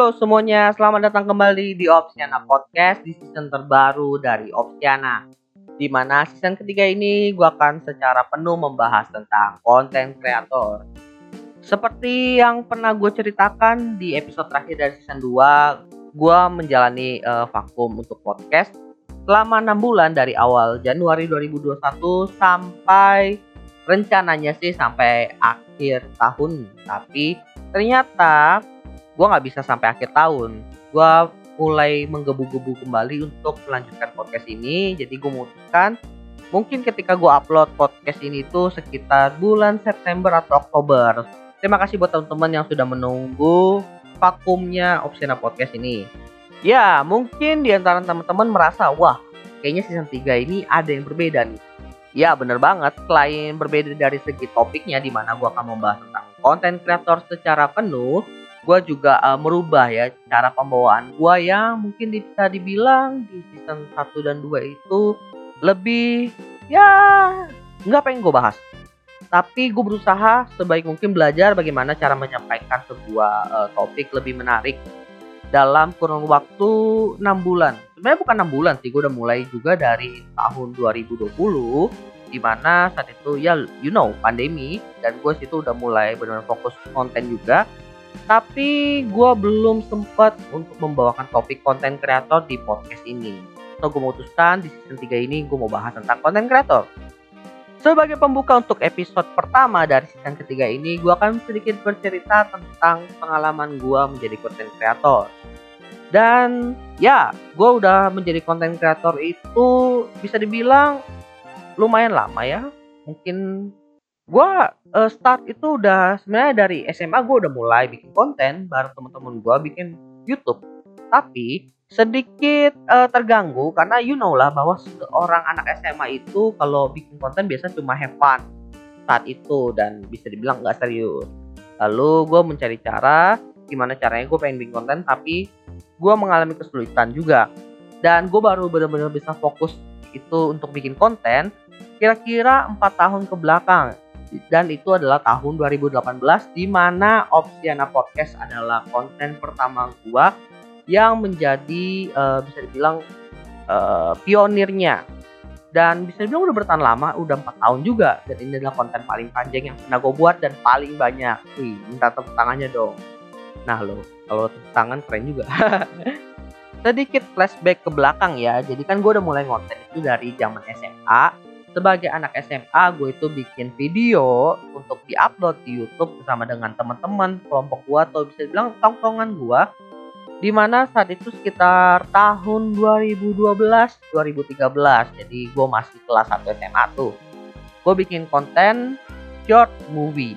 Halo semuanya, selamat datang kembali di Opsiana Podcast di season terbaru dari Opsiana. Di mana season ketiga ini gue akan secara penuh membahas tentang konten kreator. Seperti yang pernah gue ceritakan di episode terakhir dari season 2, gue menjalani uh, vakum untuk podcast selama 6 bulan dari awal Januari 2021 sampai rencananya sih sampai akhir tahun. Tapi ternyata gue nggak bisa sampai akhir tahun. Gue mulai menggebu-gebu kembali untuk melanjutkan podcast ini. Jadi gue memutuskan mungkin ketika gue upload podcast ini tuh sekitar bulan September atau Oktober. Terima kasih buat teman-teman yang sudah menunggu vakumnya Opsiana Podcast ini. Ya mungkin di antara teman-teman merasa wah kayaknya season 3 ini ada yang berbeda nih. Ya bener banget, selain berbeda dari segi topiknya di mana gue akan membahas tentang konten kreator secara penuh, gue juga uh, merubah ya cara pembawaan gue yang mungkin bisa dibilang di season 1 dan 2 itu lebih ya nggak pengen gue bahas. Tapi gue berusaha sebaik mungkin belajar bagaimana cara menyampaikan sebuah uh, topik lebih menarik dalam kurun waktu 6 bulan. Sebenarnya bukan 6 bulan sih gue udah mulai juga dari tahun 2020 di mana saat itu ya you know pandemi. Dan gue situ udah mulai benar-benar fokus konten juga tapi gue belum sempat untuk membawakan topik konten kreator di podcast ini. So gue memutuskan di season 3 ini gue mau bahas tentang konten kreator. Sebagai pembuka untuk episode pertama dari season ketiga ini, gue akan sedikit bercerita tentang pengalaman gue menjadi konten kreator. Dan ya, gue udah menjadi konten kreator itu bisa dibilang lumayan lama ya. Mungkin gue uh, start itu udah sebenarnya dari SMA gue udah mulai bikin konten bareng temen-temen gue bikin YouTube. Tapi sedikit uh, terganggu karena you know lah bahwa seorang anak SMA itu kalau bikin konten biasa cuma have fun saat itu dan bisa dibilang nggak serius. Lalu gue mencari cara gimana caranya gue pengen bikin konten tapi gue mengalami kesulitan juga. Dan gue baru benar-benar bisa fokus itu untuk bikin konten kira-kira empat tahun ke belakang dan itu adalah tahun 2018 di mana Opsiana Podcast adalah konten pertama gua yang menjadi uh, bisa dibilang uh, pionirnya. Dan bisa dibilang udah bertahan lama udah empat tahun juga. Dan ini adalah konten paling panjang yang pernah gue buat dan paling banyak. Wih minta tepuk tangannya dong. Nah lo kalau tepuk tangan keren juga. Sedikit flashback ke belakang ya. Jadi kan gue udah mulai konten itu dari zaman SMA sebagai anak SMA gue itu bikin video untuk diupload di YouTube bersama dengan teman-teman kelompok gue atau bisa dibilang tongkongan gue di mana saat itu sekitar tahun 2012 2013 jadi gue masih kelas 1 SMA tuh. Gue bikin konten short movie.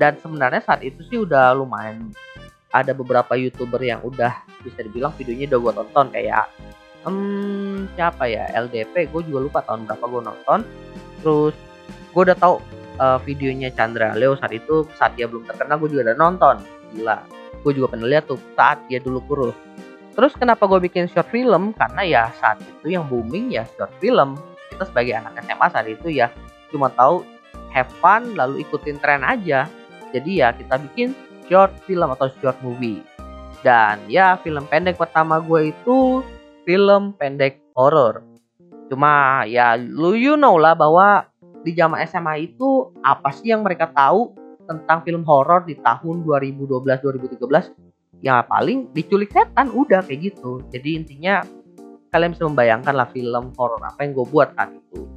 Dan sebenarnya saat itu sih udah lumayan ada beberapa youtuber yang udah bisa dibilang videonya udah gue tonton kayak um, siapa ya? LDP gue juga lupa tahun berapa gue nonton. Terus gue udah tahu uh, videonya Chandra Leo saat itu saat dia belum terkenal gue juga udah nonton. Gila. Gue juga pernah lihat tuh saat dia dulu kurus. Terus kenapa gue bikin short film? Karena ya saat itu yang booming ya short film. Kita sebagai anak SMA saat itu ya cuma tahu have fun lalu ikutin tren aja. Jadi ya kita bikin short film atau short movie. Dan ya film pendek pertama gue itu film pendek horor. Cuma ya lu you know lah bahwa di zaman SMA itu apa sih yang mereka tahu tentang film horor di tahun 2012 2013 ya paling diculik setan udah kayak gitu. Jadi intinya kalian bisa membayangkan lah film horor apa yang gue buat saat itu.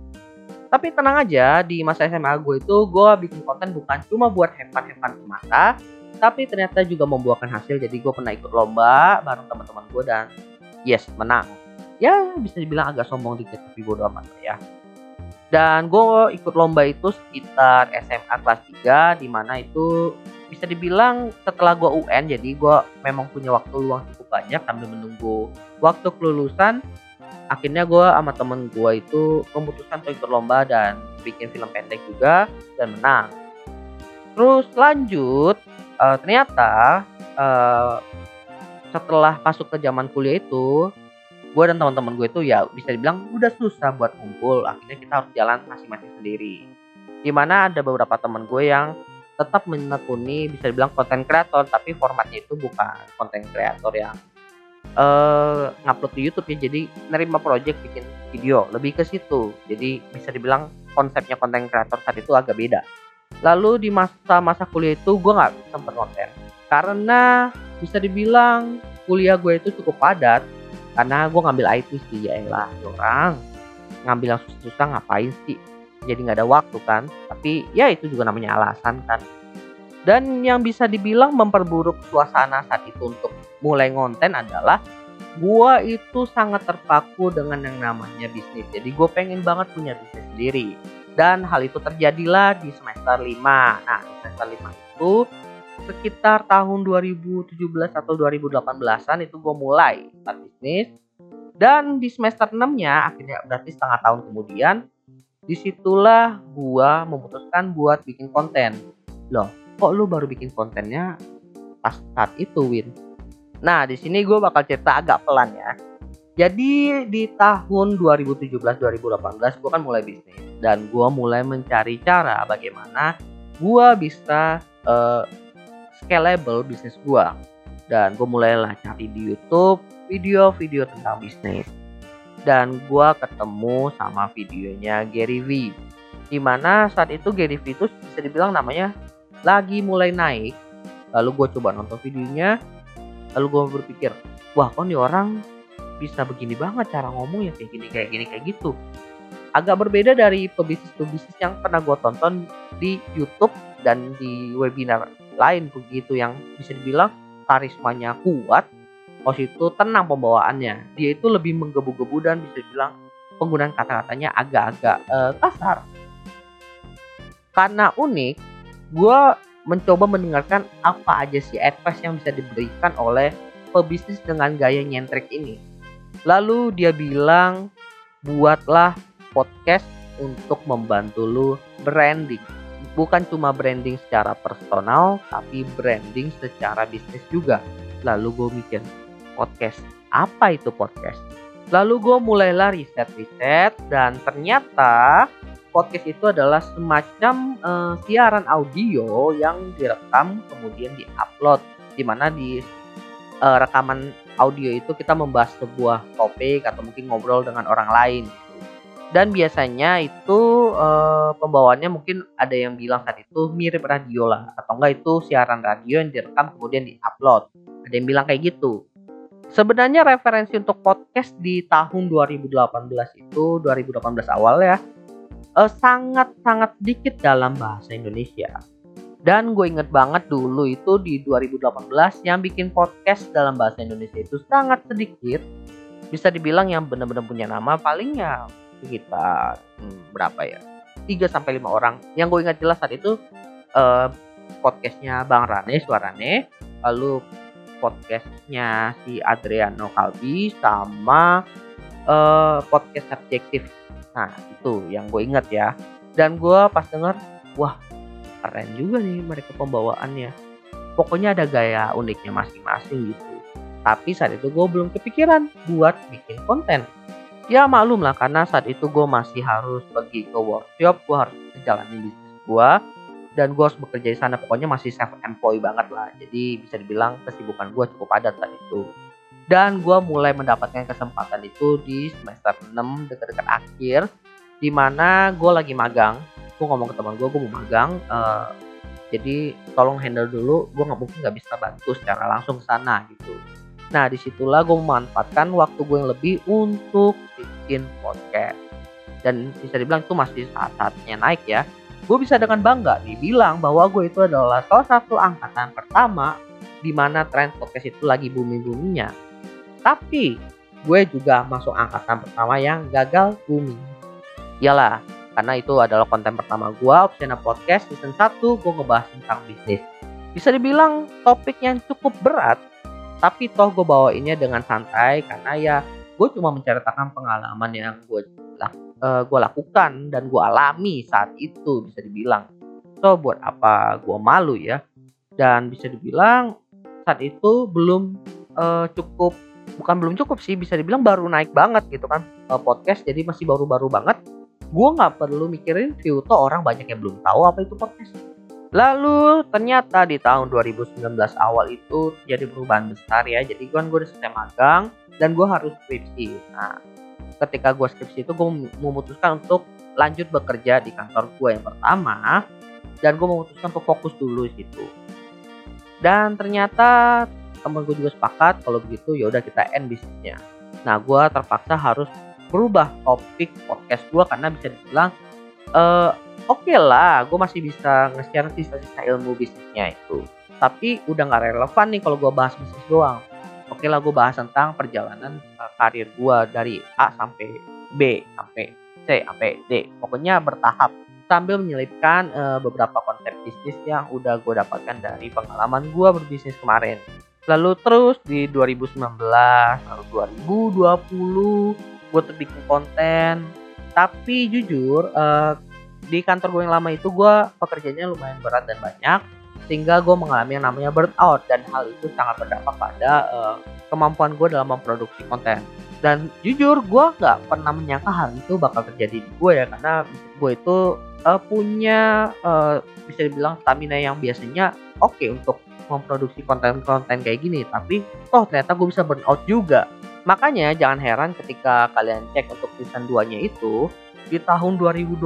Tapi tenang aja di masa SMA gue itu gue bikin konten bukan cuma buat hepan-hepan semata, tapi ternyata juga membuahkan hasil. Jadi gue pernah ikut lomba bareng teman-teman gue dan yes menang. Ya bisa dibilang agak sombong dikit tapi bodo amat ya. Dan gue ikut lomba itu sekitar SMA kelas 3 di mana itu bisa dibilang setelah gue UN jadi gue memang punya waktu luang cukup banyak sambil menunggu waktu kelulusan akhirnya gue sama temen gue itu memutuskan untuk ikut lomba dan bikin film pendek juga dan menang. Terus lanjut uh, ternyata uh, setelah masuk ke zaman kuliah itu gue dan teman-teman gue itu ya bisa dibilang udah susah buat ngumpul. Akhirnya kita harus jalan masing-masing sendiri. Di mana ada beberapa teman gue yang tetap menekuni bisa dibilang konten kreator tapi formatnya itu bukan konten kreator yang uh, ngupload di YouTube ya. Jadi nerima project bikin video lebih ke situ. Jadi bisa dibilang konsepnya konten kreator saat itu agak beda. Lalu di masa-masa kuliah itu gue nggak sempet konten. Karena bisa dibilang kuliah gue itu cukup padat karena gue ngambil IT sih ya lah orang. Ngambil yang susah-susah ngapain sih? Jadi nggak ada waktu kan? Tapi ya itu juga namanya alasan kan. Dan yang bisa dibilang memperburuk suasana saat itu untuk mulai ngonten adalah gua itu sangat terpaku dengan yang namanya bisnis. Jadi gue pengen banget punya bisnis sendiri. Dan hal itu terjadilah di semester 5 nah semester 5 itu sekitar tahun 2017 atau 2018an itu gue mulai start bisnis. Dan di semester 6 nya akhirnya berarti setengah tahun kemudian di situlah gua memutuskan buat bikin konten. Loh kok lu baru bikin kontennya pas saat itu Win? Nah di sini gue bakal cerita agak pelan ya. Jadi di tahun 2017-2018 gue kan mulai bisnis. Dan gue mulai mencari cara bagaimana gue bisa uh, scalable bisnis gue dan gue mulailah cari di YouTube video-video tentang bisnis. Dan gue ketemu sama videonya Gary V. Di mana saat itu Gary V itu bisa dibilang namanya lagi mulai naik. Lalu gue coba nonton videonya lalu gue berpikir wah kok nih orang bisa begini banget cara ngomong ya kayak gini kayak gini kayak gitu. Agak berbeda dari pebisnis-pebisnis yang pernah gue tonton di YouTube dan di webinar lain begitu yang bisa dibilang karismanya kuat Os itu tenang pembawaannya. Dia itu lebih menggebu-gebu dan bisa dibilang penggunaan kata-katanya agak-agak uh, kasar. Karena unik, gue mencoba mendengarkan apa aja sih advice yang bisa diberikan oleh pebisnis dengan gaya nyentrik ini. Lalu dia bilang, buatlah podcast untuk membantu lu branding. Bukan cuma branding secara personal, tapi branding secara bisnis juga. Lalu gue mikir, podcast. Apa itu podcast? Lalu gue mulailah riset-riset dan ternyata podcast itu adalah semacam uh, siaran audio yang direkam kemudian diupload. Di mana di uh, rekaman audio itu kita membahas sebuah topik atau mungkin ngobrol dengan orang lain. Dan biasanya itu uh, pembawaannya mungkin ada yang bilang saat itu mirip radio lah atau enggak itu siaran radio yang direkam kemudian diupload. Ada yang bilang kayak gitu. Sebenarnya referensi untuk podcast di tahun 2018 itu 2018 awal ya eh, sangat sangat dikit dalam bahasa Indonesia. Dan gue inget banget dulu itu di 2018 yang bikin podcast dalam bahasa Indonesia itu sangat sedikit. Bisa dibilang yang benar-benar punya nama paling ya sekitar hmm, berapa ya? 3 sampai 5 orang. Yang gue ingat jelas saat itu eh, podcastnya Bang Rane, Suarane, lalu podcastnya si Adriano Kalbi sama uh, podcast subjektif. Nah itu yang gue inget ya. Dan gue pas denger, wah keren juga nih mereka pembawaannya. Pokoknya ada gaya uniknya masing-masing gitu. Tapi saat itu gue belum kepikiran buat bikin konten. Ya maklum lah karena saat itu gue masih harus pergi ke workshop, gue harus menjalani bisnis gue dan gue harus bekerja di sana. Pokoknya masih self employed banget lah. Jadi bisa dibilang kesibukan gue cukup padat saat itu. Dan gue mulai mendapatkan kesempatan itu di semester 6 dekat-dekat akhir di mana gue lagi magang. Gue ngomong ke teman gue gue mau magang uh, jadi tolong handle dulu. Gue nggak mungkin nggak bisa bantu secara langsung ke sana gitu nah di situlah gue memanfaatkan waktu gue yang lebih untuk bikin podcast dan bisa dibilang itu masih saat-saatnya naik ya gue bisa dengan bangga dibilang bahwa gue itu adalah salah satu angkatan pertama di mana tren podcast itu lagi booming-boomingnya. Tapi gue juga masuk angkatan pertama yang gagal booming. Iyalah, karena itu adalah konten pertama gue, Opsiana Podcast season 1, gue ngebahas tentang bisnis. Bisa dibilang topik yang cukup berat, tapi toh gue bawainnya dengan santai karena ya gue cuma menceritakan pengalaman yang gue uh, gue lakukan dan gue alami saat itu bisa dibilang. So buat apa gue malu ya? Dan bisa dibilang saat itu belum uh, cukup bukan belum cukup sih bisa dibilang baru naik banget gitu kan uh, podcast. Jadi masih baru-baru banget. Gue nggak perlu mikirin view tuh orang banyak yang belum tahu apa itu podcast Lalu ternyata di tahun 2019 awal itu jadi perubahan besar ya. Jadi gue udah selesai magang dan gue harus skripsi. Nah, ketika gue skripsi itu gue memutuskan untuk lanjut bekerja di kantor gue yang pertama dan gue memutuskan untuk fokus dulu situ. Dan ternyata temen gue juga sepakat kalau begitu ya udah kita end bisnisnya. Nah, gue terpaksa harus berubah topik podcast gue karena bisa dibilang uh, oke okay lah gue masih bisa nge-share sisa-sisa ilmu bisnisnya itu. Tapi udah nggak relevan nih kalau gue bahas bisnis doang. Oke okay lah gue bahas tentang perjalanan uh, karir gue dari A sampai B sampai C sampai D. Pokoknya bertahap. Sambil menyelipkan uh, beberapa konsep bisnis yang udah gue dapatkan dari pengalaman gue berbisnis kemarin. Lalu terus di 2019 lalu 2020 gue terbikin konten. Tapi jujur uh, di kantor gue yang lama itu gue pekerjaannya lumayan berat dan banyak sehingga gue mengalami yang namanya burnout dan hal itu sangat berdampak pada uh, kemampuan gue dalam memproduksi konten. Dan jujur gue nggak pernah menyangka hal itu bakal terjadi di gue ya karena gue itu uh, punya uh, bisa dibilang stamina yang biasanya oke okay untuk memproduksi konten-konten kayak gini tapi toh ternyata gue bisa burnout juga. Makanya jangan heran ketika kalian cek untuk season 2 nya itu di tahun 2020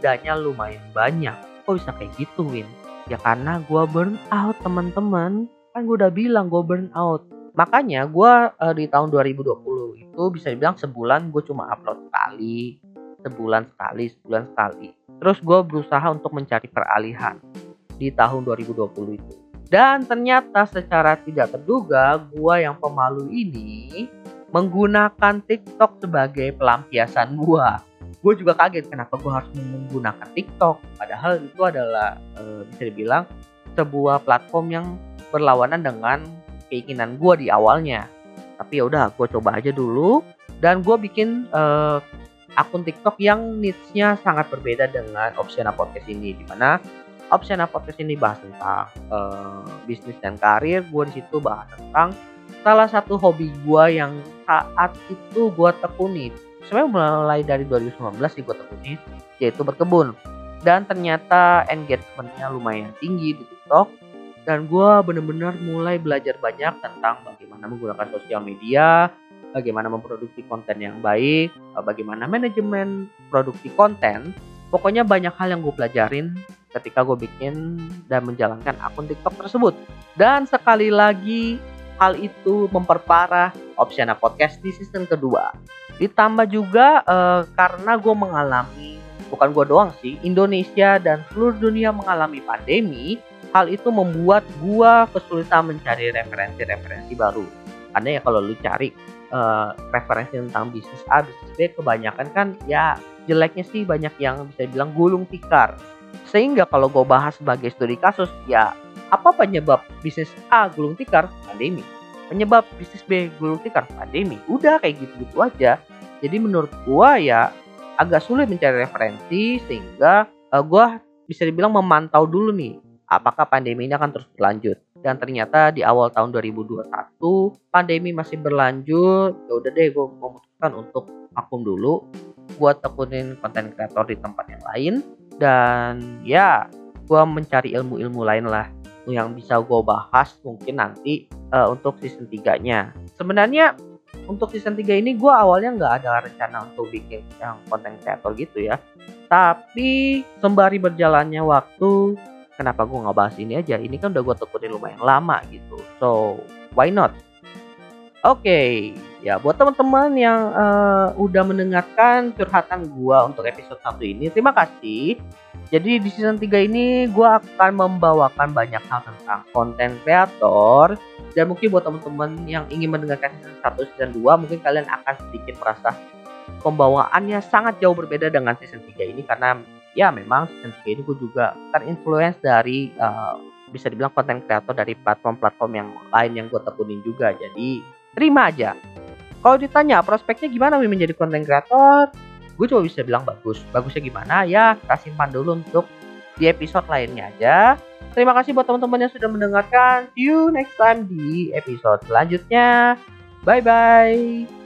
jedanya lumayan banyak. Kok bisa kayak gitu Win? Ya karena gue burn out teman-teman. Kan gue udah bilang gue burn out. Makanya gue uh, di tahun 2020 itu bisa dibilang sebulan gue cuma upload sekali. Sebulan sekali, sebulan sekali. Terus gue berusaha untuk mencari peralihan di tahun 2020 itu. Dan ternyata secara tidak terduga gue yang pemalu ini menggunakan TikTok sebagai pelampiasan gue gue juga kaget kenapa gue harus menggunakan TikTok? Padahal itu adalah e, bisa dibilang sebuah platform yang berlawanan dengan keinginan gue di awalnya. Tapi ya udah gue coba aja dulu dan gue bikin e, akun TikTok yang niche-nya sangat berbeda dengan Opsiana Podcast ini di mana Opsiana Podcast ini bahas tentang e, bisnis dan karir. Gue di situ bahas tentang salah satu hobi gue yang saat itu gue tekuni sebenarnya mulai dari 2019 sih gue tekuni yaitu berkebun. Dan ternyata engagementnya lumayan tinggi di TikTok. Dan gue bener-bener mulai belajar banyak tentang bagaimana menggunakan sosial media bagaimana memproduksi konten yang baik bagaimana manajemen produksi konten. Pokoknya banyak hal yang gue pelajarin ketika gue bikin dan menjalankan akun TikTok tersebut. Dan sekali lagi hal itu memperparah Opsiana Podcast di season kedua Ditambah juga uh, karena gue mengalami, bukan gue doang sih, Indonesia dan seluruh dunia mengalami pandemi, hal itu membuat gue kesulitan mencari referensi-referensi baru. Karena ya kalau lu cari uh, referensi tentang bisnis A, bisnis B, kebanyakan kan ya jeleknya sih banyak yang bisa bilang gulung tikar. Sehingga kalau gue bahas sebagai studi kasus, ya apa penyebab bisnis A gulung tikar? Pandemi penyebab bisnis B gulung tikar pandemi. Udah kayak gitu-gitu aja. Jadi menurut gua ya agak sulit mencari referensi sehingga uh, gua bisa dibilang memantau dulu nih apakah pandemi ini akan terus berlanjut. Dan ternyata di awal tahun 2021 pandemi masih berlanjut ya udah deh gue memutuskan untuk vakum dulu. Buat tekunin konten kreator di tempat yang lain dan ya gue mencari ilmu-ilmu lain lah yang bisa gue bahas mungkin nanti uh, untuk season 3 nya sebenarnya untuk season 3 ini gue awalnya nggak ada rencana untuk bikin yang konten kreator gitu ya. Tapi sembari berjalannya waktu kenapa gue nggak bahas ini aja? Ini kan udah gue tekunin lumayan lama gitu. So why not? Oke okay. ya buat teman-teman yang uh, udah mendengarkan curhatan gue untuk episode satu ini terima kasih jadi di season 3 ini gue akan membawakan banyak hal tentang konten kreator. Dan mungkin buat teman-teman yang ingin mendengarkan season 1 season 2 mungkin kalian akan sedikit merasa pembawaannya sangat jauh berbeda dengan season 3 ini. Karena ya memang season 3 ini gue juga terinfluence dari uh, bisa dibilang konten kreator dari platform-platform yang lain yang gue tekunin juga. Jadi terima aja. Kalau ditanya prospeknya gimana menjadi konten kreator gue cuma bisa bilang bagus. Bagusnya gimana? Ya kita simpan dulu untuk di episode lainnya aja. Terima kasih buat teman-teman yang sudah mendengarkan. See you next time di episode selanjutnya. Bye bye